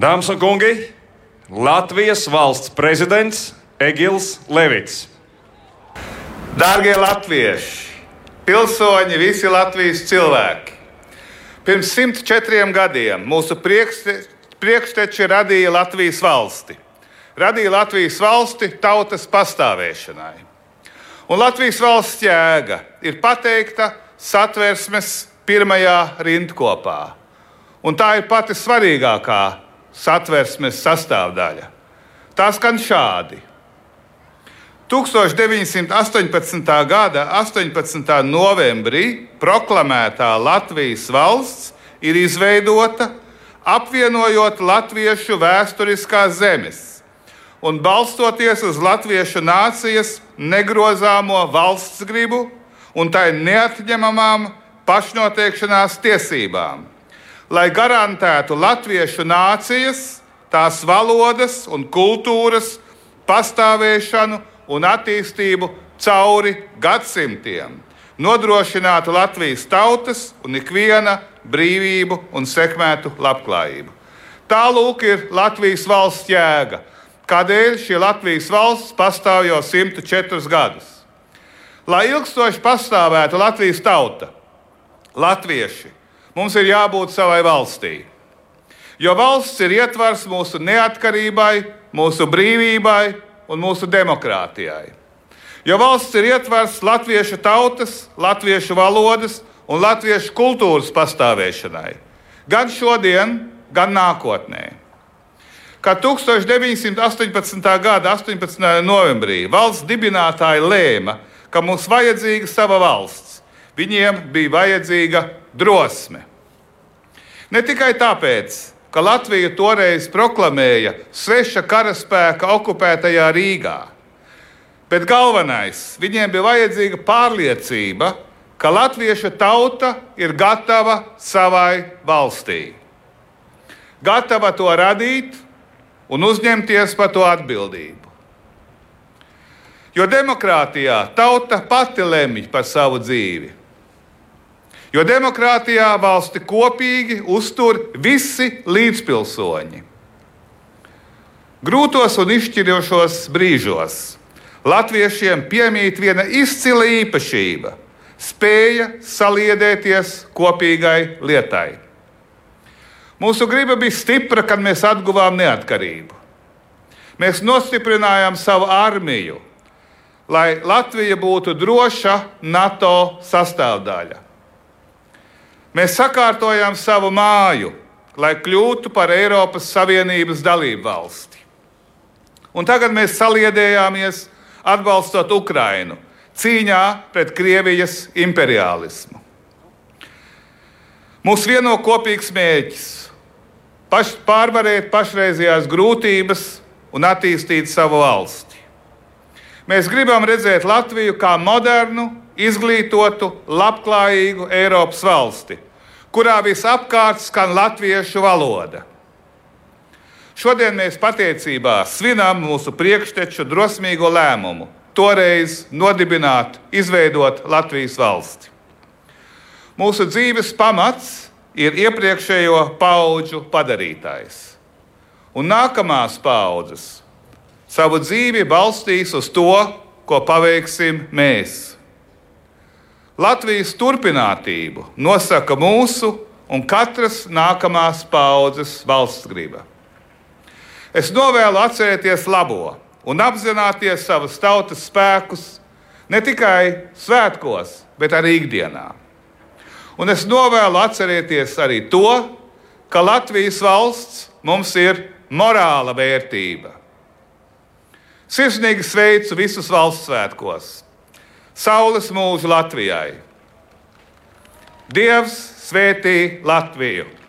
Dāmas un kungi, Latvijas valsts prezidents Egils Levits. Dārgie latvieši, pilsoņi, visi Latvijas cilvēki! Pirms 104 gadiem mūsu priekšteči radīja Latvijas valsti. Radīja Latvijas valsti tautas pastāvēšanai. Un Latvijas valsts jēga ir pateikta satversmes pirmajā rindkopā. Un tā ir pati svarīgākā satversmes sastāvdaļa. Tā skan šādi. 1918. gada 18. novembrī proklamētā Latvijas valsts ir izveidota apvienojot latviešu vēsturiskās zemes un balstoties uz latviešu nācijas negrozāmo valsts gribu un tai neatņemamām pašnoteikšanās tiesībām, lai garantētu latviešu nācijas, tās valodas un kultūras pastāvēšanu un attīstību cauri gadsimtiem, nodrošinātu Latvijas tautas un ikviena brīvību un sekmētu labklājību. Tā lūk ir Latvijas valsts jēga, kādēļ šī Latvijas valsts pastāv jau 104 gadus. Lai ilgstoši pastāvētu Latvijas tauta, latvieši, mums ir jābūt savai valstī. Jo valsts ir ietvars mūsu neatkarībai, mūsu brīvībai un mūsu demokrātijai. Jo valsts ir ietvers latviešu tautas, latviešu valodas un latviešu kultūras pastāvēšanai gan šodien, gan nākotnē. Kad 1918. gada 18. novembrī valsts dibinātāji lēma, ka mums vajadzīga sava valsts, viņiem bija vajadzīga drosme. Ne tikai tāpēc, ka Latvija toreiz proklamēja sveša karaspēka okupētajā Rīgā. Bet galvenais, viņiem bija vajadzīga pārliecība, ka latviešu tauta ir gatava savai valstī. Gatava to radīt un uzņemties par to atbildību. Jo demokrātijā tauta pati lemj par savu dzīvi. Jo demokrātijā valsti kopīgi uztur visi līdzpilsoņi. Grūtos un izšķirošos brīžos latviešiem piemīt viena izcila īpašība - spēja saliedēties kopīgai lietai. Mūsu griba bija stipra, kad mēs atguvām neatkarību. Mēs nostiprinājām savu armiju, lai Latvija būtu droša NATO sastāvdaļa. Mēs sakārtojām savu māju, lai kļūtu par Eiropas Savienības dalību valsti. Un tagad mēs saliedējāmies atbalstot Ukrainu cīņā pret Krievijas imperialismu. Mūs vieno kopīgs mērķis - paš, pārvarēt pašreizējās grūtības un attīstīt savu valsti. Mēs gribam redzēt Latviju kā modernu, izglītotu, labklājīgu Eiropas valsti, kurā visapkārt skan latviešu valoda. Šodien mēs patiesībā svinām mūsu priekšteču drosmīgo lēmumu toreiz nodibināt, izveidot Latvijas valsti. Mūsu dzīves pamats ir iepriekšējo pauģu padarītājs, un nākamās paudzes savu dzīvi balstīs uz to, ko paveiksim mēs. Latvijas turpinātību nosaka mūsu un katras nākamās paudzes valsts griba. Es novēlu atcerēties labo un apzināties savas tautas spēkus ne tikai svētkos, bet arī ikdienā. Un es novēlu atcerēties arī to, ka Latvijas valsts mums ir morāla vērtība. Sirsnīgi sveicu visus valsts svētkos! Saules mūžu Latvijai. Dievs svētī Latviju!